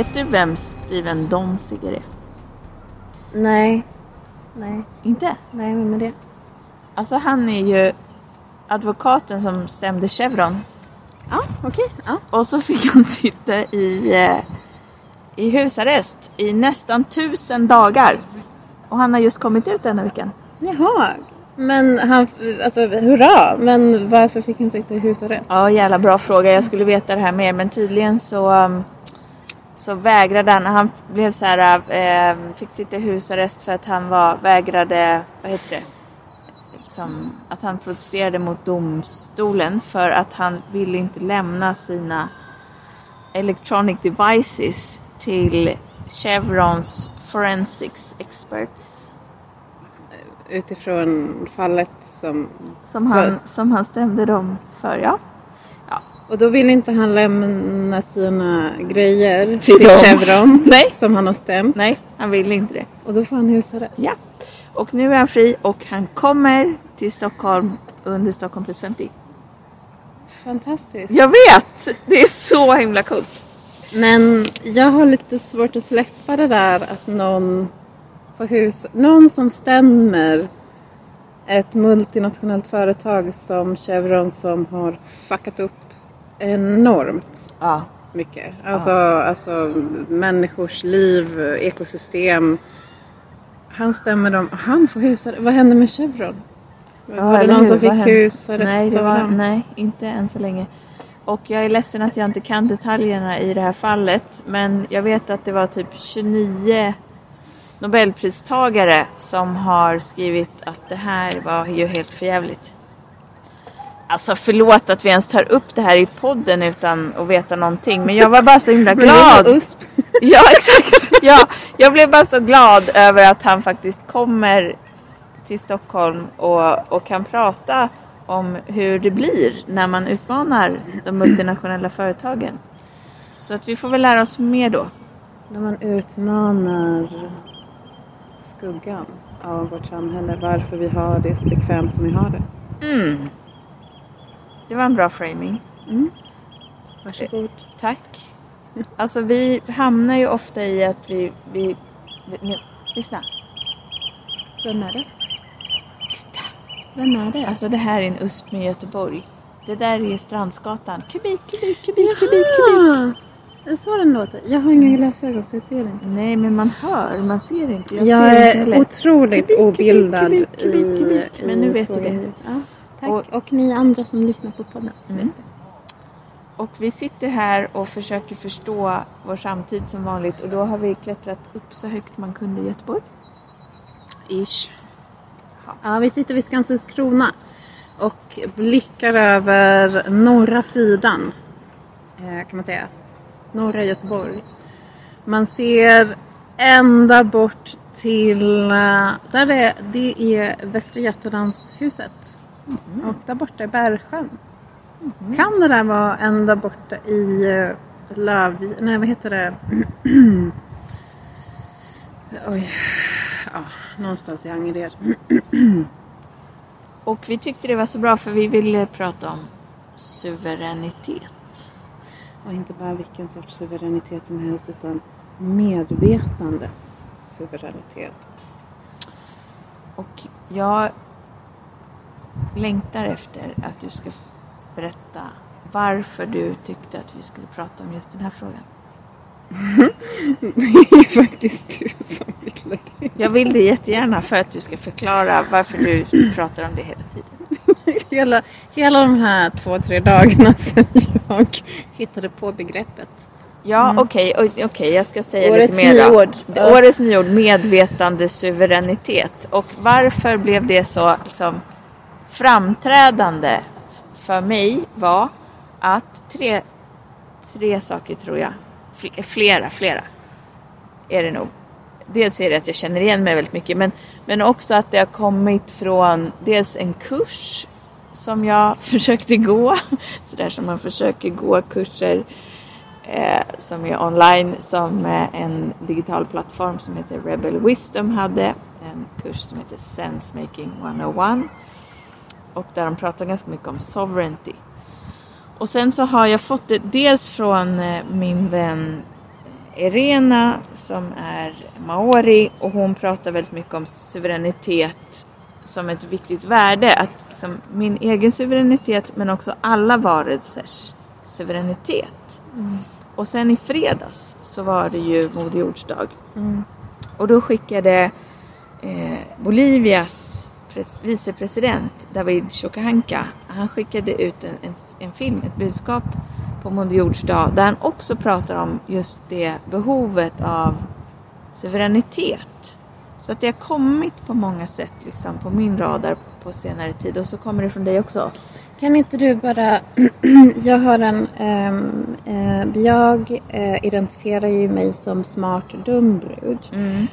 Vet du vem Steven Donziger är? Nej. Nej. Inte? Nej, vem är det? Alltså han är ju advokaten som stämde Chevron. Ja, okej. Ja. Och så fick han sitta i, eh, i husarrest i nästan tusen dagar. Och han har just kommit ut denna veckan. Jaha. Men han, alltså hurra. Men varför fick han sitta i husarrest? Ja, jävla bra fråga. Jag skulle veta det här mer. Men tydligen så, um, så vägrade han. Han blev så här, eh, fick sitta i husarrest för att han var, vägrade, vad heter det? Liksom, att han protesterade mot domstolen för att han ville inte lämna sina electronic devices till Chevrons forensics experts. Utifrån fallet som... Som han, som han stämde dem för, ja. Och då vill inte han lämna sina grejer till, Till. Chevron. Nej. Som han har stämt. Nej, han ville inte det. Och då får han husarrest. Ja, och nu är han fri och han kommer till Stockholm under Stockholm plus 50. Fantastiskt. Jag vet! Det är så himla coolt. Men jag har lite svårt att släppa det där att någon får hus... Någon som stämmer ett multinationellt företag som Chevron som har fuckat upp enormt Ja. mycket. Alltså, alltså människors liv, ekosystem. Han stämmer dem han får husarrest. Vad hände med Chevron? var det någon hur? som fick husarrest Nej, det var, nej, inte än så länge. Och jag är ledsen att jag inte kan detaljerna i det här fallet. Men jag vet att det var typ 29 Nobelpristagare som har skrivit att det här var ju helt förjävligt. Alltså förlåt att vi ens tar upp det här i podden utan att veta någonting. Men jag var bara så himla glad. Ja, exakt. Ja, jag blev bara så glad över att han faktiskt kommer till Stockholm och, och kan prata om hur det blir när man utmanar de multinationella företagen. Så att vi får väl lära oss mer då. När man utmanar skuggan av vårt samhälle. Varför vi har det så bekvämt som vi har det. Mm. Det var en bra framing. Varsågod. Tack. Alltså vi hamnar ju ofta i att vi... vi nu, lyssna. Vem är det? Vem är det? Alltså det här är en USP med Göteborg. Det där är Strandsgatan. Kubik, kubik, kubik, kubik, kubik. Jaha! Det är så den låter. Jag har inga glasögon så jag ser inte. Nej, men man hör, man ser inte. Jag, Jag, ser inte är heller. otroligt Kubik, kubik, obildad kubik, kubik, i, kubik. Men i nu vet du det. Ja, tack. Och- Och, ni andra som lyssnar på podden. Mm. Och vi sitter här och försöker förstå vår samtid som vanligt och då har vi klättrat upp så högt man kunde i Göteborg. Ish. Ja, vi sitter vid Skansens krona och blickar över norra sidan. Eh, kan man säga. Norra Göteborg. Man ser ända bort till... eh, Där är, det är Västra Götalandshuset. Och där borta är Bergsjön. Kan det där vara ända borta i eh, Löv... Nej, vad heter det? Oj. Ja, någonstans i Angered. Och vi tyckte det var så bra för vi ville prata om suveränitet. Och inte bara vilken sorts suveränitet som helst utan medvetandets suveränitet. Och jag längtar efter att du ska berätta varför du tyckte att vi skulle prata om just den här frågan. Det är faktiskt du som vill det. Jag vill det jättegärna för att du ska förklara varför du pratar om det hela tiden. Hela, hela de här två, tre dagarna sedan jag hittade på begreppet. Ja, okej, o- okej, jag ska säga Årets lite mer. då. nyord. Det- Årets nyord, medvetande suveränitet. Och varför blev det så liksom, framträdande för mig var att tre, tre saker tror jag, flera, flera är det nog. Dels är det att jag känner igen mig väldigt mycket men, men också att det har kommit från dels en kurs som jag försökte gå, sådär som man försöker gå kurser eh, som är online som eh, en digital plattform som heter Rebel Wisdom hade. En kurs som heter Sense Making 101. Och där de pratar ganska mycket om sovereignty. Och sen så har jag fått det dels från eh, min vän Irena som är maori och hon pratar väldigt mycket om suveränitet som ett viktigt värde. Att liksom, min egen suveränitet men också alla varelsers suveränitet. Mm. Och sen i fredags så var det ju Moder Jords dag. Mm. Och då skickade eh, Bolivias vicepresident David Choquehanca, han skickade ut en, en, en film, ett budskap på Moder Jords dag där han också pratar om just det behovet av suveränitet. Så att det har kommit på många sätt liksom på min radar på senare tid och så kommer det från dig också. Kan inte du bara, jag har en, um, uh, jag uh, identifierar ju mig som smart dum brud mm.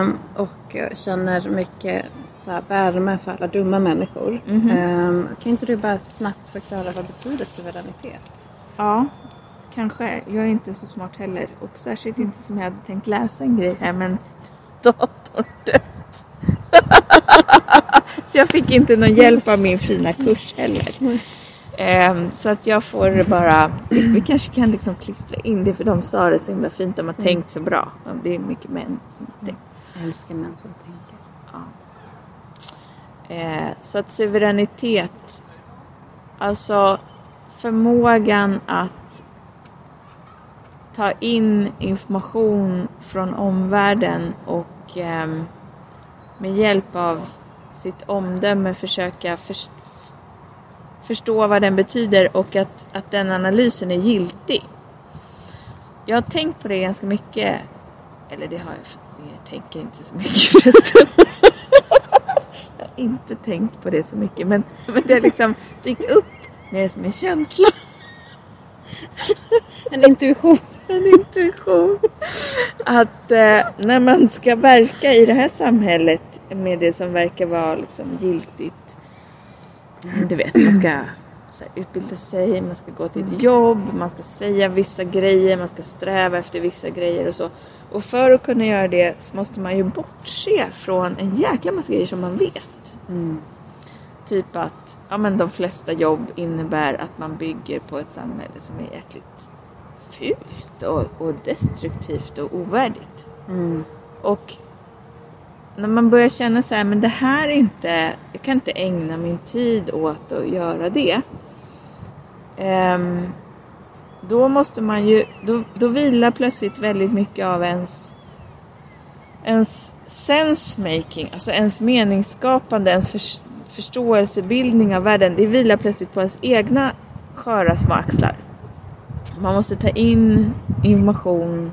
um, och känner mycket så här, värme för alla dumma människor. Mm kan inte du bara snabbt förklara vad betyder suveränitet? Ja, kanske. Jag är inte så smart heller och särskilt inte som jag hade tänkt läsa en grej här men datorn dött. så jag fick inte någon hjälp av min fina kurs heller. Um, så att jag får bara, vi kanske kan liksom klistra in det för de sa det så himla fint, de har mm. tänkt så bra. Det är mycket män som har tänkt. Jag älskar män som tänker. Ja. Uh, så att suveränitet, alltså förmågan att ta in information från omvärlden och eh, med hjälp av sitt omdöme försöka för, förstå vad den betyder och att, att den analysen är giltig. Jag har tänkt på det ganska mycket. Eller det har jag, jag tänker inte så mycket förresten. jag har inte tänkt på det så mycket men, men det har liksom dykt upp mer som en känsla. en intuition. En intuition. Att eh, när man ska verka i det här samhället med det som verkar vara liksom giltigt. Du vet, man ska här, utbilda sig, man ska gå till ett jobb, man ska säga vissa grejer, man ska sträva efter vissa grejer och så. Och för att kunna göra det så måste man ju bortse från en jäkla massa grejer som man vet. Mm. Typ att ja, men de flesta jobb innebär att man bygger på ett samhälle som är jäkligt fult och, och destruktivt och ovärdigt. Mm. Och när man börjar känna så här, men det här är inte, jag kan inte ägna min tid åt att göra det. Um, då måste man ju, då, då vilar plötsligt väldigt mycket av ens ens sensemaking, alltså ens meningsskapande, ens för, förståelsebildning av världen, det vilar plötsligt på ens egna sköra små axlar. Man måste ta in information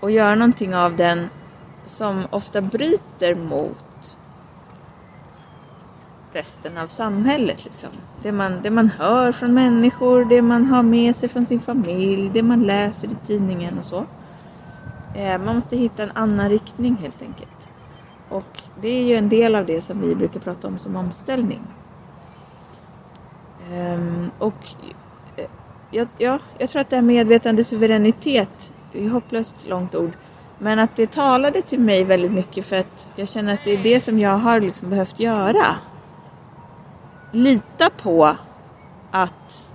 och göra någonting av den som ofta bryter mot resten av samhället. Liksom. Det, man, det man hör från människor, det man har med sig från sin familj, det man läser i tidningen och så. Eh, man måste hitta en annan riktning helt enkelt. Och det är ju en del av det som vi brukar prata om som omställning. Um, och eh, ja, ja, jag tror att det här medvetande suveränitet, det är hopplöst långt ord, men att det talade till mig väldigt mycket för att jag känner att det är det som jag har liksom behövt göra. Lita på att,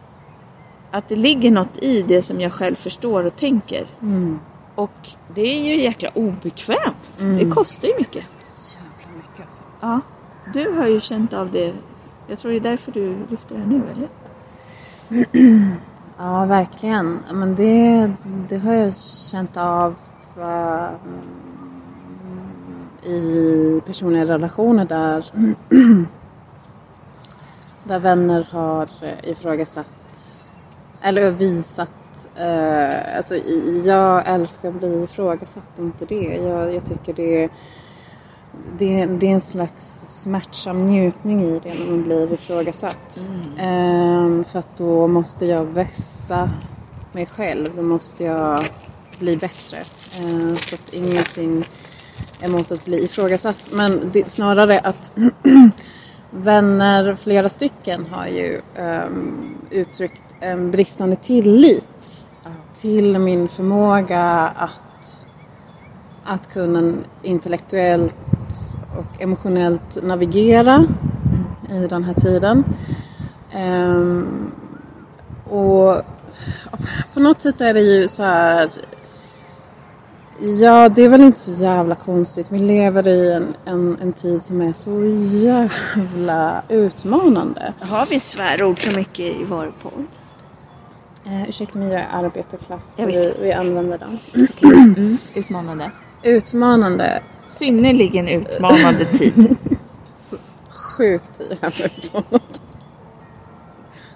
att det ligger något i det som jag själv förstår och tänker. Mm. Och det är ju jäkla obekvämt. Mm. Det kostar ju mycket mycket alltså. Ja. Du har ju känt av det. Jag tror det är därför du lyfter det här nu, eller? ja, verkligen. Men det, det har jag känt av äh, i personliga relationer där, där vänner har eh, ifrågasatt eller visat äh, alltså, jag älskar att bli ifrågasatt, inte det. Jag, jag tycker det är det, det är en slags smärtsam njutning i det när man blir ifrågasatt. Mm. För att då måste jag vässa mig själv. Då måste jag bli bättre. Ehm, så att ingenting emot att bli ifrågasatt. Men det, snarare att vänner, flera stycken, har ju um, uttryckt en bristande tillit till min förmåga att, att kunna intellektuellt och emotionellt navigera i den här tiden. Um, och på något sätt är det ju så här Ja, det är väl inte så jävla konstigt. Vi lever i en, en, en tid som är så jävla utmanande. Har vi svärord så mycket i vår podd? Eh, ursäkta mig, jag är arbetarklass. Ja, så visst. vi, vi använder den. Mm. Utmanande. Utmanande. Synnerligen utmanande tid. Sjukt jävla utmanande.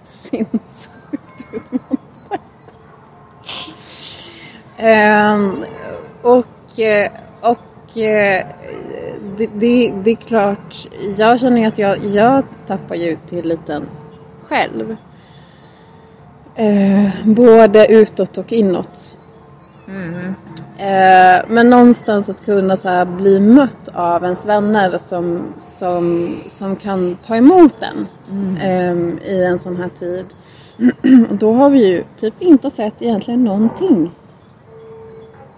Sinnessjukt utmanande. Ehm, och eh, och eh, det, det, det är klart, jag känner ju att jag, jag tappar ju tilliten själv. Eh, både utåt och inåt. Eh, men någonstans att kunna så här, bli mött av ens vänner som, som, som kan ta emot en eh, i en sån här tid. Och då har vi ju typ inte sett egentligen någonting.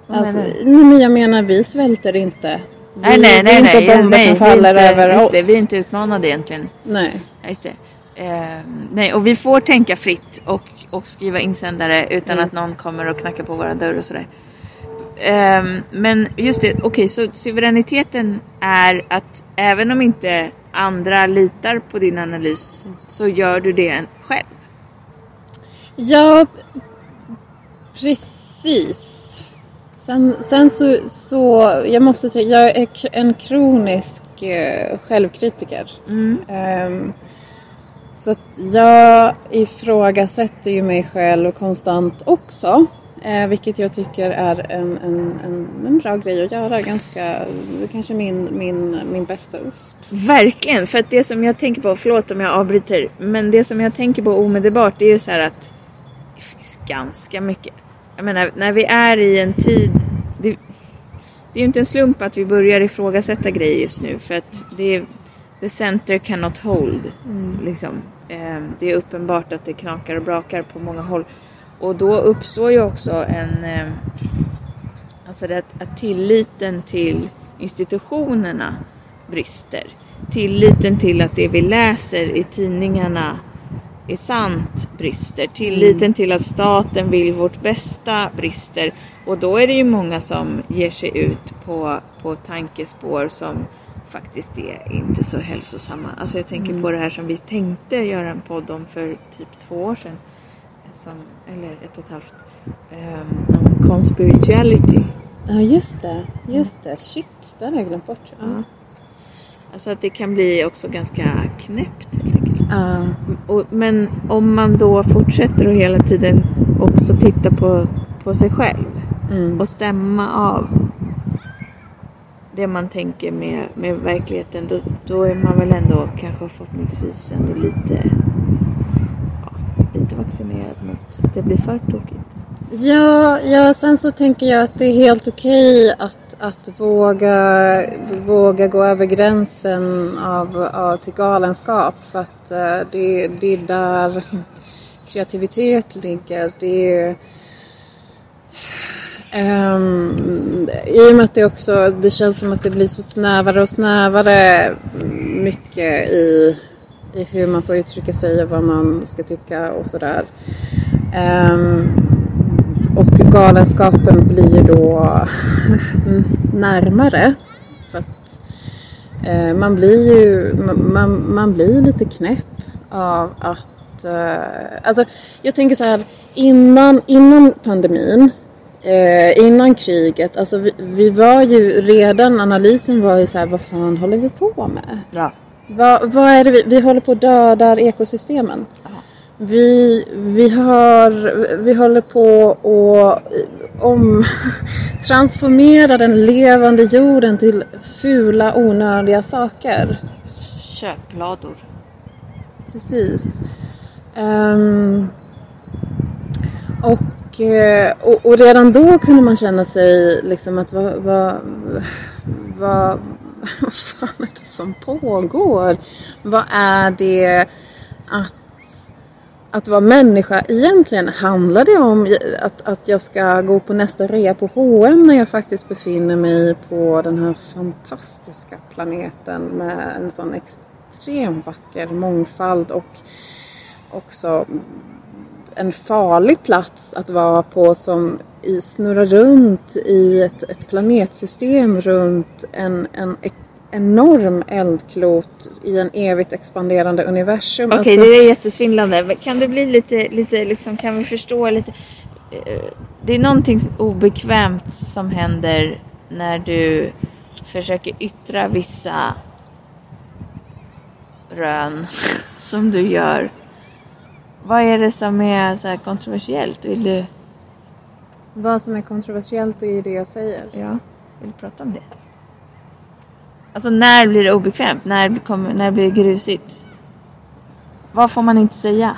Vad Alltså, menar nej men jag menar vi svälter inte. Vi, Nej, nej, det är nej, inte nej. bomber nej, som vi är faller inte, över oss. Det, vi är inte utmanade egentligen. Nej. Ja, just det. Eh, nej, och vi får tänka fritt och, och skriva insändare utan Mm. att någon kommer och knackar på våra dörr och sådär. Ehm, men just det, okej, så suveräniteten är att även om inte andra litar på din analys så gör du det själv. Ja, precis. Sen, sen så, så, jag måste säga, jag är en kronisk eh, självkritiker. Ehm, så att jag ifrågasätter ju mig själv konstant också. Eh, vilket jag tycker är en, en, en, en bra grej att göra. Ganska, kanske min, min, min bästa USP. Verkligen, för att det som jag tänker på, förlåt om jag avbryter, men det som jag tänker på omedelbart det är ju så här att det finns ganska mycket. Jag menar, när vi är i en tid, det, det är ju inte en slump att vi börjar ifrågasätta grejer just nu för att det är, the center cannot hold. Liksom. Eh, det är uppenbart att det knakar och brakar på många håll. Och då uppstår ju också en eh, Alltså det att, att tilliten till institutionerna brister. Tilliten till att det vi läser i tidningarna är sant brister. Tilliten till att staten vill vårt bästa brister. Och då är det ju många som ger sig ut på, på tankespår som faktiskt är inte så hälsosamma. Alltså jag tänker på det här som vi tänkte göra en podd om för typ två år sedan. Som, eller ett och ett halvt. Um, om conspirituality. Ja, just det. Just det. Shit, det hade jag glömt bort. Ja. Alltså att det kan bli också ganska knäppt helt enkelt. Ja. Och, men om man då fortsätter att hela tiden också titta på, på sig själv Mm. och stämma av det man tänker med, med verkligheten då, då är man väl ändå kanske förhoppningsvis ändå lite, ja, lite vaccinerad mot att det blir för tokigt. Ja, ja, sen så tänker jag att det är helt okej att, att våga, våga gå över gränsen av, av, till galenskap. För att eh, det, det är där kreativitet ligger. Det är, Um, I och med att det också det känns som att det blir så snävare och snävare mm, mycket i, i hur man får uttrycka sig och vad man ska tycka och sådär. Um, och galenskapen blir då närmare. För att uh, man blir ju man, man, man blir lite knäpp av att uh, alltså jag tänker så här innan, innan pandemin eh, innan kriget, alltså vi, vi var ju redan, analysen var ju så här, vad fan håller vi på med? Ja. Vad, vad är det vi, vi håller på att döda ekosystemen. Vi, vi, har, vi håller på att om, transformera den levande jorden till fula onödiga saker. Köplador. Precis. Ehm, och, och, eh, och, och redan då kunde man känna sig liksom att vad, vad, vad, vad fan är det som pågår? Vad är det att, att vara människa egentligen? Handlar det om att, att jag ska gå på nästa rea på H&M när jag faktiskt befinner mig på den här fantastiska planeten med en sån extremt vacker mångfald och också en farlig plats att vara på som i, snurrar runt i ett, ett planetsystem runt en, en enorm eldklot i en evigt expanderande universum. Okej, okay, alltså... det är jättesvindlande. Kan det bli lite, lite liksom, kan vi förstå lite? Eh, det är någonting obekvämt som händer när du försöker yttra vissa rön som du gör. Vad är det som är så kontroversiellt? Vill du? Vad som är kontroversiellt i det jag säger? Ja, vill du prata om det? Alltså när blir det obekvämt? När, kommer, när blir det grusigt? Vad får man inte säga?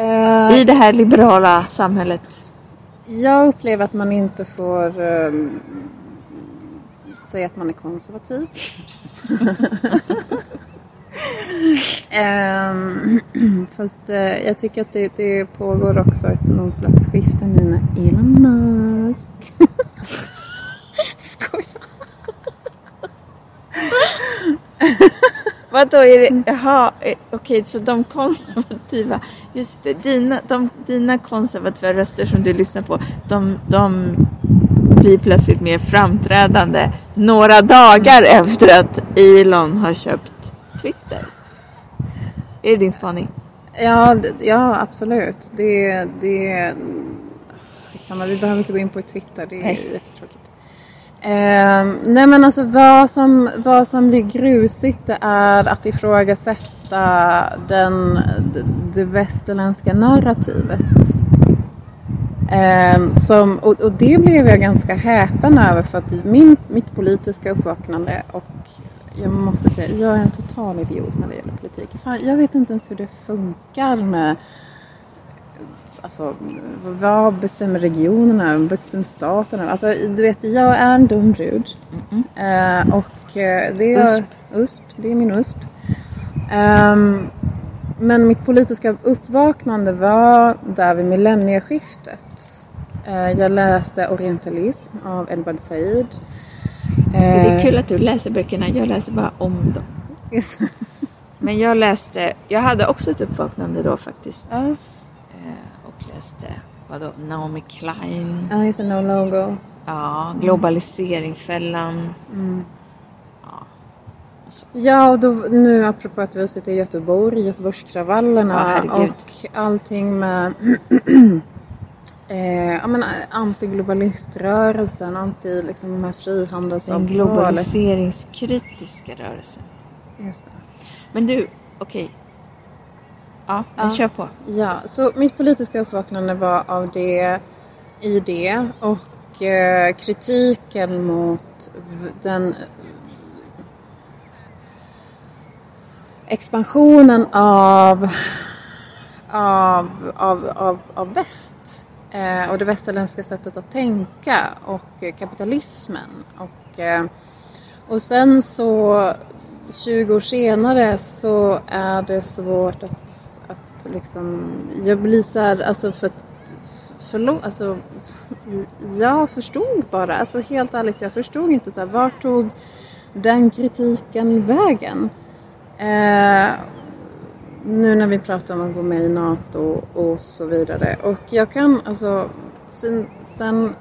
Uh, I det här liberala samhället? Jag upplever att man inte får um, säga att man är konservativ. um, fast uh, jag tycker att det, det pågår också ett, någon slags skifte nu när Elon Musk Skojar. Vadå, är det, jaha, okej, okej, så de konservativa, just det, dina, de, dina konservativa röster som du lyssnar på, de, de blir plötsligt mer framträdande några dagar efter att Elon har köpt Twitter. Är det din spaning? Ja, ja absolut. Det, det, skitsamma, vi behöver inte gå in på Twitter, det är Nej. jättetråkigt. Eh, nej men alltså vad som, vad som blir grusigt det är att ifrågasätta den, det, det västerländska narrativet. Eh, som, och, och, det blev jag ganska häpen över för att min, mitt politiska uppvaknande och jag måste säga, jag är en total idiot när det gäller politik. Fan, jag vet inte ens hur det funkar med alltså, vad bestämmer regionerna? Vad bestämmer staten? Alltså, du vet, jag är en dum brud. Mm -mm. Uh, och uh, det är USP. USP, det är min USP. Um, men mitt politiska uppvaknande var där vid millennieskiftet. Uh, jag läste Orientalism av Edward Said. Det är kul att du läser böckerna, jag läser bara om dem. Just. Men jag läste, jag hade också ett uppvaknande då faktiskt. Ja läste vadå, Naomi Klein. Ja, just det, No Logo. Ja, Globaliseringsfällan. Mm. Ja, ja, och då, nu apropå att vi sitter i Göteborg, Göteborgskravallerna ja, och allting med eh, ja, men, antiglobaliströrelsen, anti liksom, de här frihandelsavtalen. Den globaliseringskritiska rörelsen. Just det. Men du, okej. Okay Ja, ja. kör på. Ja, så mitt politiska uppvaknande var av det i det och eh, kritiken mot den expansionen av, av, av, av, av väst eh, Eh, och det västerländska sättet att tänka och eh, kapitalismen. Och, eh, och sen så 20 år senare så är det svårt att liksom, jag blir så här, alltså för förlåt, alltså jag förstod bara, alltså helt ärligt, jag förstod inte så här, vart tog den kritiken vägen? Eh, nu när vi pratar om att gå med i NATO och så vidare. Och jag kan alltså sen, sen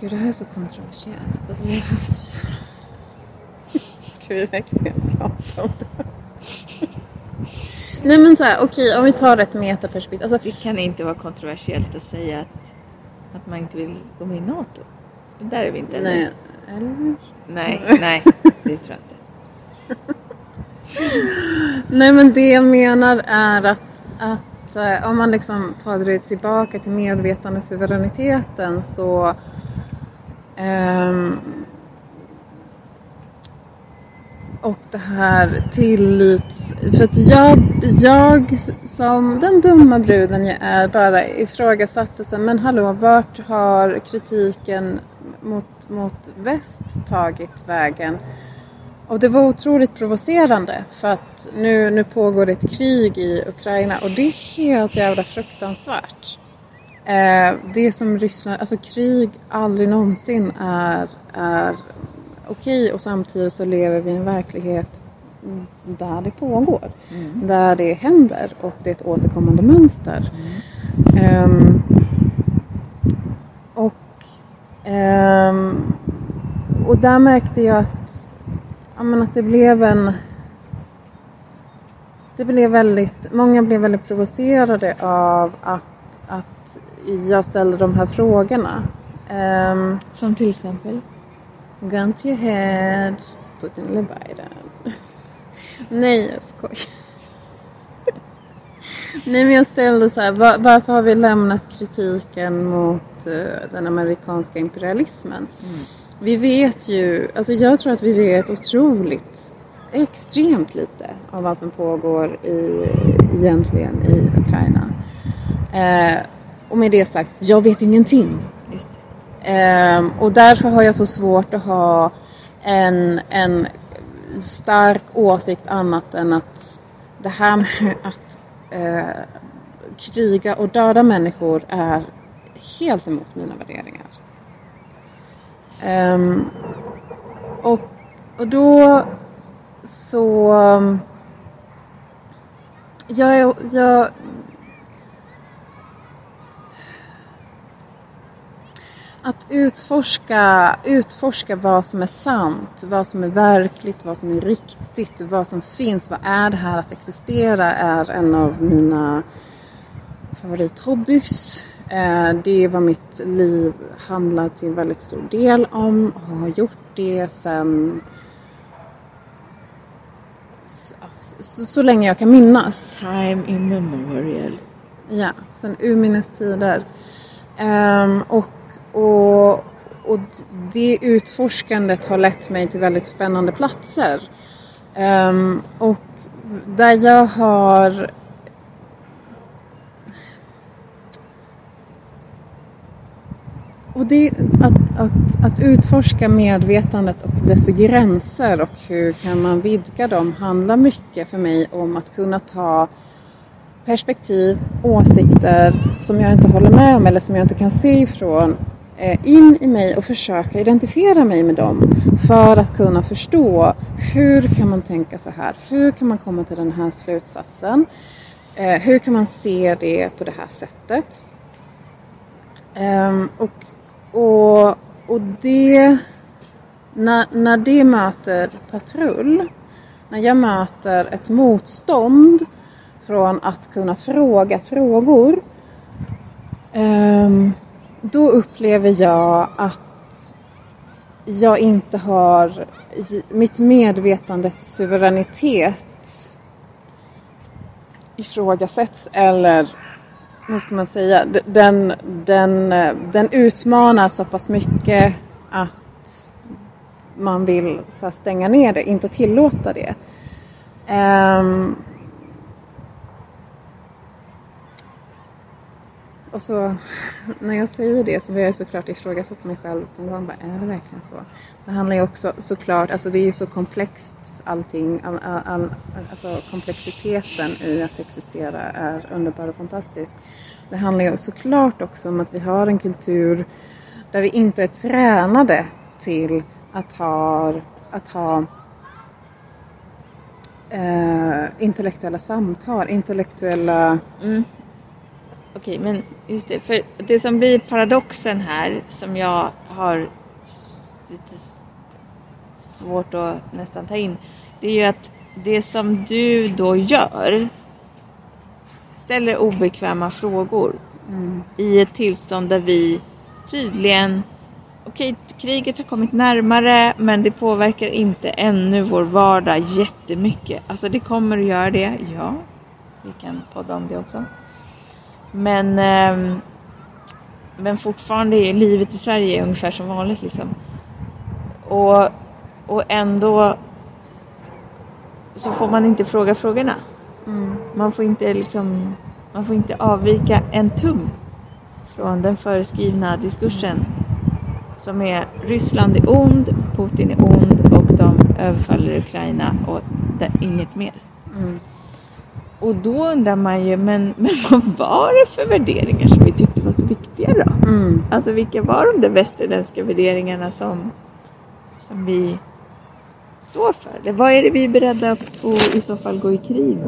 Gud, det här är så kontroversiellt. Alltså, vi har haft... Ska vi verkligen prata om det? Nej men så här, okej okay, om vi tar ett metaperspektiv. Alltså, det kan inte vara kontroversiellt att säga att, att man inte vill gå med i NATO. Där är vi inte Nej, eller? Nej, nej, det tror jag inte. Nej men det jag menar är att, att eh, om man liksom tar det tillbaka till medvetande suveräniteten så um, och det här tillits... För att jag, jag som den dumma bruden jag är bara ifrågasatte sig, men hallå, vart har kritiken mot, mot väst tagit vägen? Och det var otroligt provocerande för att nu, nu pågår ett krig i Ukraina och det är helt jävla fruktansvärt. Eh, det som Ryssland, alltså krig aldrig någonsin är, är okej och samtidigt så lever vi i en verklighet där det pågår. Där det händer och det är ett återkommande mönster. Ehm, och, ehm, och där märkte jag att, ja, men att det blev en det blev väldigt, många blev väldigt provocerade av att, att jag ställde de här frågorna. Um, Som till exempel? Gun to your head, Putin eller Biden? Nej, jag skojar. Nej, men jag ställde så här, var, varför har vi lämnat kritiken mot uh, den amerikanska imperialismen? Mm. Vi vet ju, alltså jag tror att vi vet otroligt extremt lite av vad som pågår i, egentligen i Ukraina. Eh, och med det sagt, jag vet ingenting. Eh, och därför har jag så svårt att ha en, en stark åsikt annat än att det här med att eh, kriga och döda människor är helt emot mina värderingar. Um, och, och då så... Um, jag, jag, att utforska, utforska vad som är sant, vad som är verkligt, vad som är riktigt, vad som finns, vad är det här att existera är en av mina favorithobbys. Eh, det är vad mitt liv handlar till väldigt stor del om och har gjort det sen så, så, länge jag kan minnas. Time immemorial. Ja, sen urminnes tider. Um, och, och, och det utforskandet har lett mig till väldigt spännande platser. Um, och där jag har Och det, att, att, att utforska medvetandet och dess gränser och hur kan man vidga dem handlar mycket för mig om att kunna ta perspektiv, åsikter som jag inte håller med om eller som jag inte kan se ifrån eh, in i mig och försöka identifiera mig med dem för att kunna förstå hur kan man tänka så här? Hur kan man komma till den här slutsatsen? Eh, hur kan man se det på det här sättet? Ehm, och och, och det, när, när det möter patrull, när jag möter ett motstånd från att kunna fråga frågor, ehm, då upplever jag att jag inte har mitt medvetandets suveränitet ifrågasätts eller vad ska man säga, den, den, eh, den utmanar så pass mycket att man vill så stänga ner det, inte tillåta det. Um, Och så när jag säger det så börjar jag såklart ifrågasätta mig själv på en gång. Bara, är det verkligen så? Det handlar ju också såklart, alltså det är ju så komplext allting. All, all, all, alltså komplexiteten i att existera är underbar och fantastisk. Det handlar ju såklart också om att vi har en kultur där vi inte är tränade till att ha, att ha eh, intellektuella samtal, intellektuella mm. Okej, men just det. För det som blir paradoxen här, som jag har lite svårt att nästan ta in, det är ju att det som du då gör ställer obekväma frågor mm. i ett tillstånd där vi tydligen Okej, kriget har kommit närmare men det påverkar inte ännu vår vardag jättemycket. Alltså det kommer att göra det, ja. Vi kan podda om det också. Men, eh, men fortfarande är livet i Sverige ungefär som vanligt liksom. Och, och ändå så får man inte fråga frågorna. Mm. Man, får inte liksom, man får inte avvika en tum från den föreskrivna diskursen som är Ryssland är ond, Putin är ond och de överfaller Ukraina och inget mer. Mm. Och då undrar man ju, men, men vad var det för värderingar som vi tyckte var så viktiga då? Mm. Alltså vilka var de där västerländska värderingarna som, som vi står för? Vad är det vi är beredda att i så fall gå i krig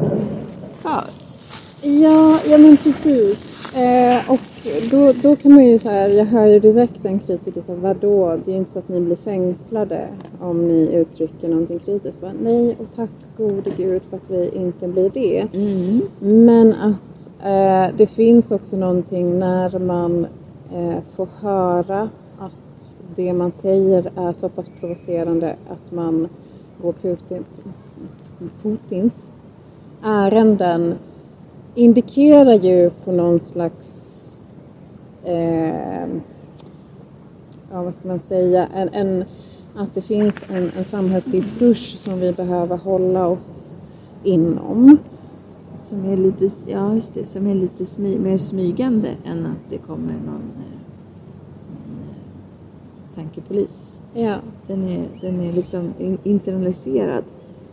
för? Ja, ja men precis. Eh, och då, då kan man ju så här, jag hör ju direkt en kritiker säga, vadå, det är ju inte så att ni blir fängslade om ni uttrycker någonting kritiskt. Va? Nej, och tack gode gud för att vi inte blir det. Mm. Men att eh, det finns också någonting när man eh, får höra att det man säger är så pass provocerande att man går Putin, Putins ärenden indikerar ju på någon slags, eh, ja vad ska man säga, en, en, att det finns en, en samhällsdiskurs som vi behöver hålla oss inom. Som är lite, ja just det, som är lite smy, mer smygande än att det kommer någon eh, tankepolis. Ja. Den är, den är liksom internaliserad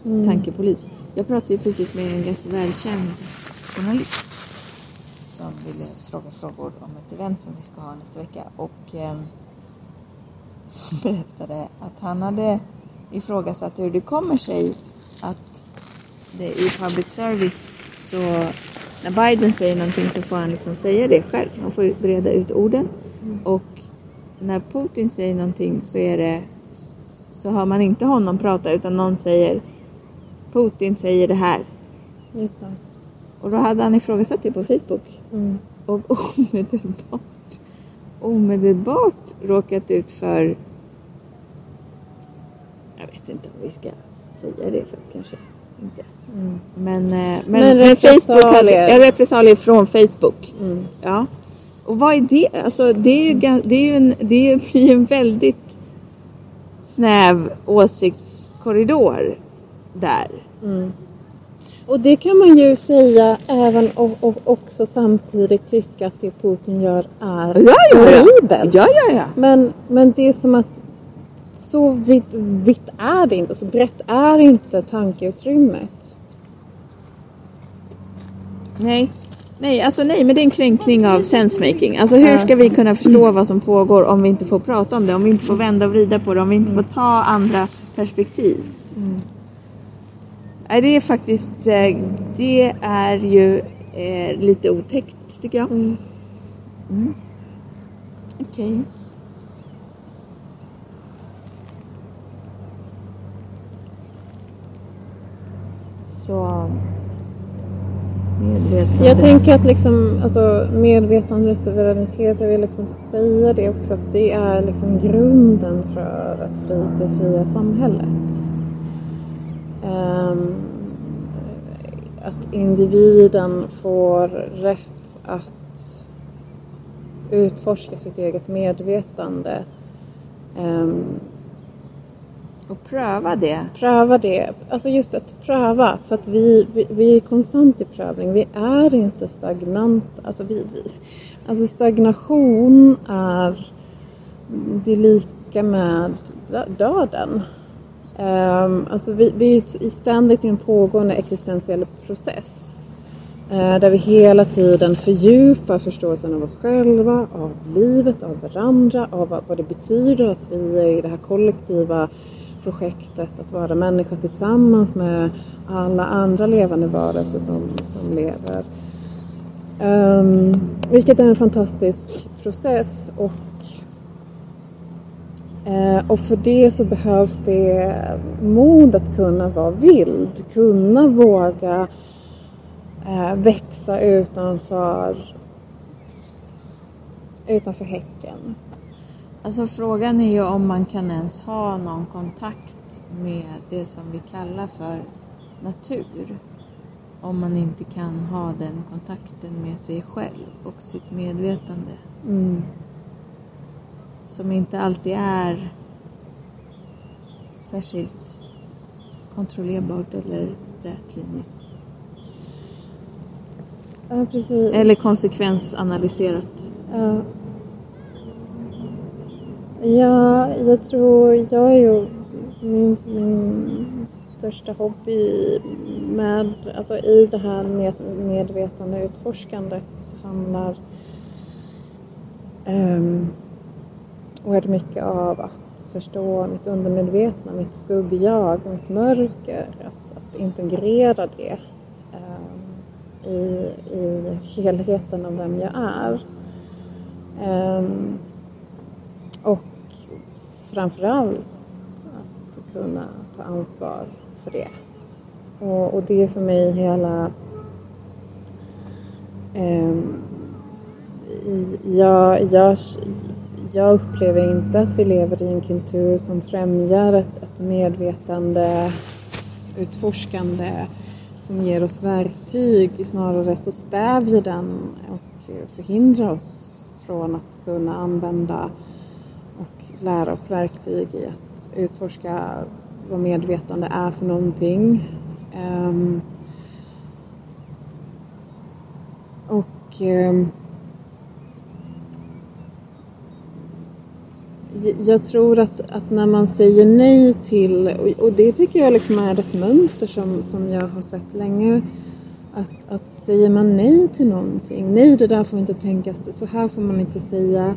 mm. tankepolis. Jag pratade ju precis med en ganska välkänd journalist som ville fråga frågor om ett event som vi ska ha nästa vecka och eh, som berättade att han hade ifrågasatt hur det kommer sig att det i public service så när Biden säger någonting så får han liksom säga det själv. Han får breda ut orden. Mm. Och när Putin säger någonting så är det så hör man inte honom prata utan någon säger Putin säger det här. Just det. Och då hade han ifrågasatt det på Facebook. Mm. Och omedelbart, omedelbart råkat ut för... Jag vet inte om vi ska säga det för kanske inte. Mm. Men, men, men, men Facebook hade, repressalier från Facebook. Mm. Ja. Och vad är det? Alltså det är ju, det är ju en, det är ju en väldigt snäv åsiktskorridor där. Mm. Och det kan man ju säga även och, och också samtidigt tycka att det Putin gör är ja, ja, horribelt. Ja, ja, ja. Men, men det är som att så vitt, vitt är det inte, så brett är inte tankeutrymmet. Nej, nej, alltså nej, men det är en kränkning av sensemaking. Alltså hur ska vi kunna förstå vad som pågår om vi inte får prata om det, om vi inte får vända och vrida på det, om vi inte får ta andra perspektiv? Mm. Det är faktiskt, eh, det är ju eh, lite otäckt tycker jag. Mm. Mm. Okej. Okay. Så medvetande. Jag tänker att liksom, alltså, medvetande suveränitet, jag vill liksom säga det också, att det är liksom grunden för att fri, det fria samhället. Um, att individen får rätt att utforska sitt eget medvetande. Um, och pröva det. Pröva det. Alltså just att pröva. För att vi, vi, vi är konstant i prövning. Vi är inte stagnanta. Alltså, vi, vi, alltså stagnation är det är lika med döden. Um, alltså vi, vi är ständigt i en pågående existentiell process. Uh, där vi hela tiden fördjupar förståelsen av oss själva, av livet, av varandra, av vad, vad det betyder att vi är i det här kollektiva projektet att vara människa tillsammans med alla andra levande varelser som, som lever. Um, vilket är en fantastisk process och, och för det så behövs det mod att kunna vara vild, kunna våga uh, växa utanför, utanför häcken. Alltså frågan är ju om man kan ens ha någon kontakt med det som vi kallar för natur. Om man inte kan ha den kontakten med sig själv och sitt medvetande. Mm. Som inte alltid är särskilt kontrollerbart eller rätlinjigt. Ja, precis. Eller konsekvensanalyserat. Ja. Ja, jag tror jag är ju min, min största hobby med, alltså i det här med medvetande utforskandet handlar um, oerhört mycket av att förstå mitt undermedvetna, mitt skuggjag, mitt mörker. Att, att integrera det um, i, i helheten av vem jag är. Um, och framförallt att kunna ta ansvar för det. Och, och det är för mig hela um, jag, jag, jag upplever inte att vi lever i en kultur som främjar ett, ett medvetande, utforskande som ger oss verktyg. Snarare så stävjer den och förhindrar oss från att kunna använda och lära oss verktyg i att utforska vad medvetande är för någonting. Um, och ehm, jag tror att, att när man säger nej till, och det tycker jag liksom är ett mönster som, som jag har sett länge, att, att säger man nej till någonting, nej det där får inte tänkas, så här får man inte säga,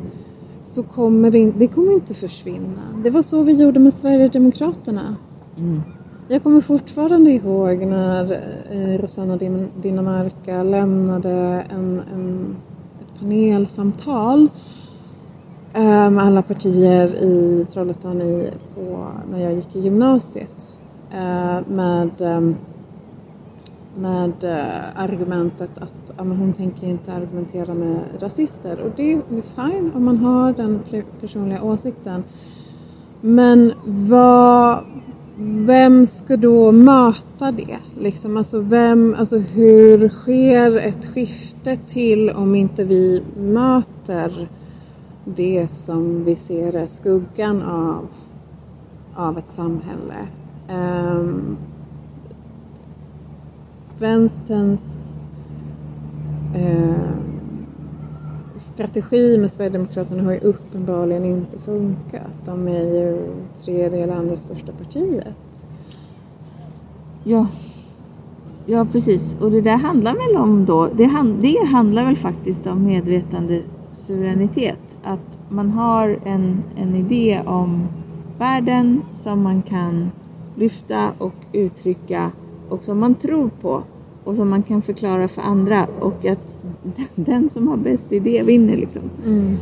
så kommer det, det kommer inte försvinna. Det var så vi gjorde med Sverigedemokraterna. Mm. Jag kommer fortfarande ihåg när eh, Rosanna Dinamarca lämnade en, en, ett panelsamtal med alla partier i Trollhättan i, på, när jag gick i gymnasiet. Eh, med ehm, med eh, argumentet att ja, hon tänker inte argumentera med rasister. Och det är fine om man har den personliga åsikten. Men vad, vem ska då möta det? Liksom, alltså, vem, alltså hur sker ett skifte till om inte vi möter det som vi ser är skuggan av, av ett samhälle. Um, vänsterns uh, strategi med Sverigedemokraterna har ju uppenbarligen inte funkat. De är ju tredje eller andra största partiet. Ja, ja precis. Och det där handlar väl om då, det, hand, det handlar väl faktiskt om medvetande suveränitet att man har en, en idé om världen som man kan lyfta och uttrycka och som man tror på och som man kan förklara för andra och att den som har bäst idé vinner liksom. Mm.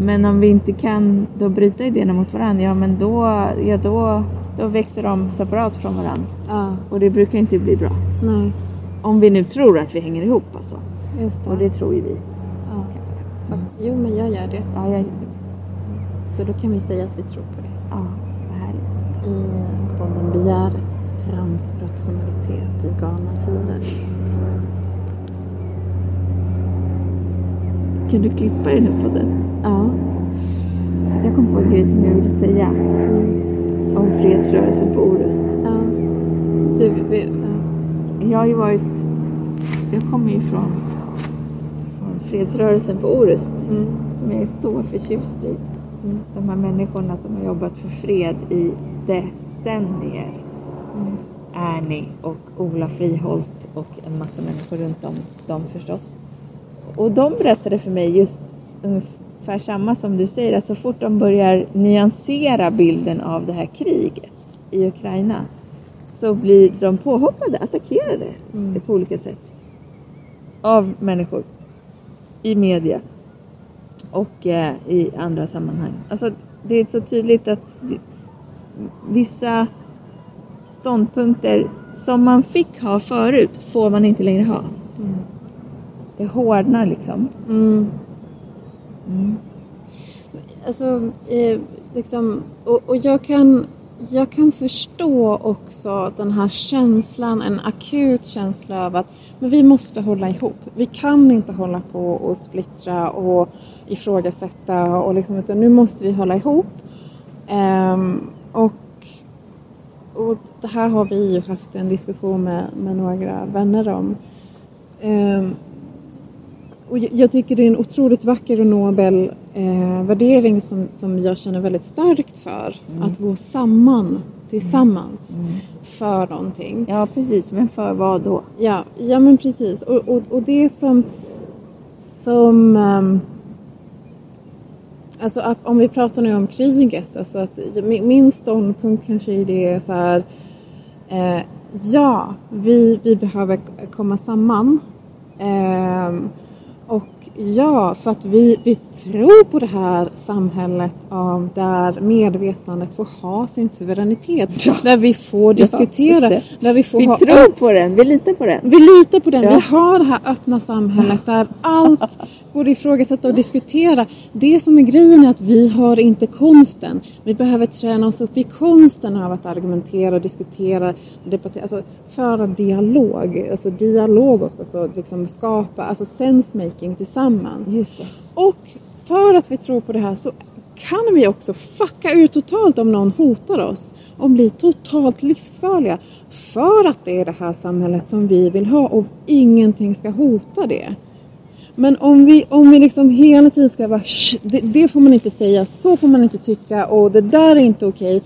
Men om vi inte kan då bryta idéerna mot varandra, ja men då, ja, då, då växer de separat från varandra. Ja. Och det brukar inte bli bra. Nej. Om vi nu tror att vi hänger ihop alltså. Just det. Och det tror ju vi. Jo, men jag gör det. Ja, jag gör det. Så då kan vi säga att vi tror på det. Ja, vad härligt. I podden Begär transrationalitet i galna tider. Kan du klippa den här podden? Ja. Jag kom på en grej som jag ville säga. Om fredsrörelsen på Orust. Ja. Du, vi, ja. Jag har ju varit... Jag kommer ju från fredsrörelsen på Orust mm. som jag är så förtjust i. Mm. De här människorna som har jobbat för fred i decennier. Mm. Ernie och Ola Friholt och en massa människor runt om dem förstås. Och de berättade för mig just ungefär samma som du säger, att så fort de börjar nyansera bilden av det här kriget i Ukraina så blir de påhoppade, attackerade mm. på olika sätt av människor i media och eh, i andra sammanhang. Alltså, det är så tydligt att det, vissa ståndpunkter som man fick ha förut får man inte längre ha. Mm. Det hårdnar liksom. Mm. Mm. Alltså, eh, liksom, och, och jag kan jag kan förstå också den här känslan, en akut känsla av att men vi måste hålla ihop. Vi kan inte hålla på och splittra och ifrågasätta och liksom, utan nu måste vi hålla ihop. Um, och, och det här har vi ju haft en diskussion med, med några vänner om. Um, och jag tycker det är en otroligt vacker och nobel eh, värdering som, som jag känner väldigt starkt för. Mm. Att gå samman tillsammans mm. mm. för någonting. Ja precis, men för vad då? Ja, ja men precis. Och, och, och det som, som um, Alltså om vi pratar nu om kriget, alltså att min ståndpunkt kanske är det så här. Eh, ja, vi, vi behöver komma samman. Eh, och ja, för att vi, vi tror på det här samhället av där medvetandet får ha sin suveränitet. Ja. Där vi får diskutera. Ja, där vi får vi ha tror på den, vi litar på den. Vi litar på den. Ja. Vi har det här öppna samhället där allt går att ifrågasätta och diskutera. Det som är grejen är att vi har inte konsten. Vi behöver träna oss upp i konsten av att argumentera, diskutera, debattera, alltså föra dialog. Alltså dialog också, alltså liksom skapa, alltså sense-making tillsammans. Och för att vi tror på det här så kan vi också fucka ut totalt om någon hotar oss och bli totalt livsfarliga. För att det är det här samhället som vi vill ha och ingenting ska hota det. Men om vi, om vi liksom hela tiden ska vara det, det, får man inte säga, så får man inte tycka och det där är inte okej.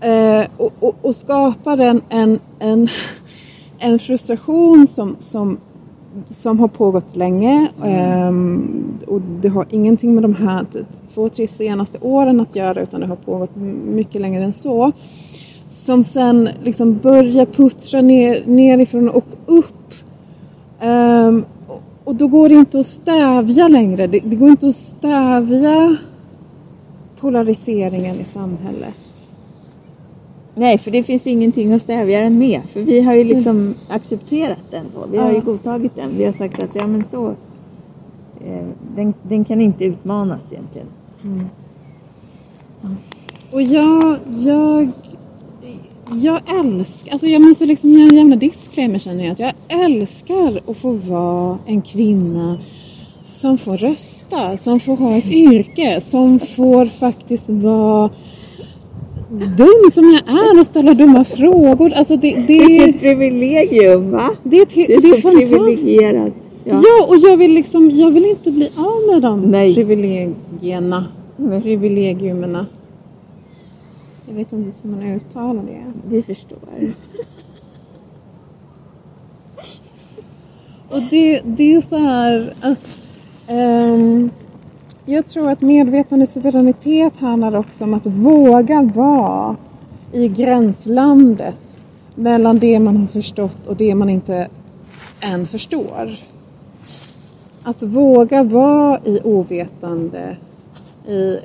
Eh, och, och, och skapar en, en, en, en frustration som, som, som har pågått länge. Eh, och det har ingenting med de här två, tre senaste åren att göra utan det har pågått mycket längre än så. Som sen liksom börjar puttra ner, nerifrån och upp. Um, och då går det inte att stävja längre. Det, det, går inte att stävja polariseringen i samhället. Nej, för det finns ingenting att stävja den med. För vi har ju liksom mm. accepterat den då. Vi har ju godtagit den. Vi har sagt att ja men så. Eh, den, den kan inte utmanas egentligen. Mm. Mm. Och jag, jag jag älskar, alltså jag måste liksom göra en jävla disclaimer känner jag. Att jag älskar att få vara en kvinna som får rösta, som får ha ett yrke, som får faktiskt vara dum som jag är och ställa dumma frågor. Alltså det, det, det är ett privilegium va? Det är, ett, det är, det är så privilegierad. Ja. ja. och jag vill liksom, jag vill inte bli av med de Nej. privilegierna. Nej. Privilegiumerna. Jag vet inte hur man uttalar det. Vi förstår. Och det, det är så här att um, jag tror att medvetande suveränitet handlar också om att våga vara i gränslandet mellan det man har förstått och det man inte än förstår. Att våga vara i ovetande, i,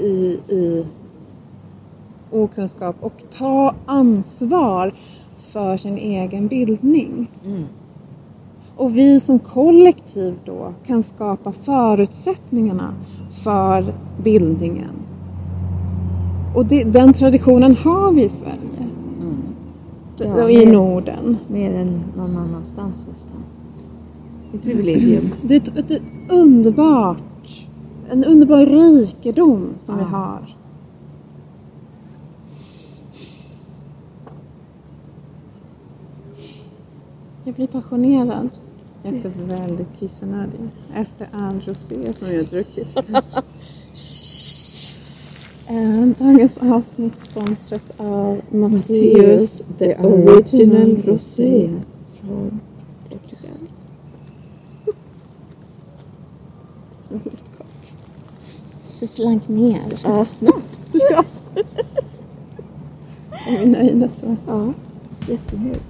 i, i okunskap och ta ansvar för sin egen bildning. Mm. Och vi som kollektiv då kan skapa förutsättningarna för bildningen. Och det, den traditionen har vi i Sverige. Mm. Ja, I mer, Norden. Mer än någon annanstans nästan. Det är privilegium. Det är ett, ett underbart, en underbar rikedom som ja. vi har. Jag blir passionerad. Jag är också väldigt kissenödig. Efter all rosé som jag har druckit. Eh, dagens avsnitt sponsras av Matteus The Original Rosé från Portugal. Väldigt gott. Det slank ner. Ja, snabbt. ja. Är vi nöjda så? Ja, jättenöjd.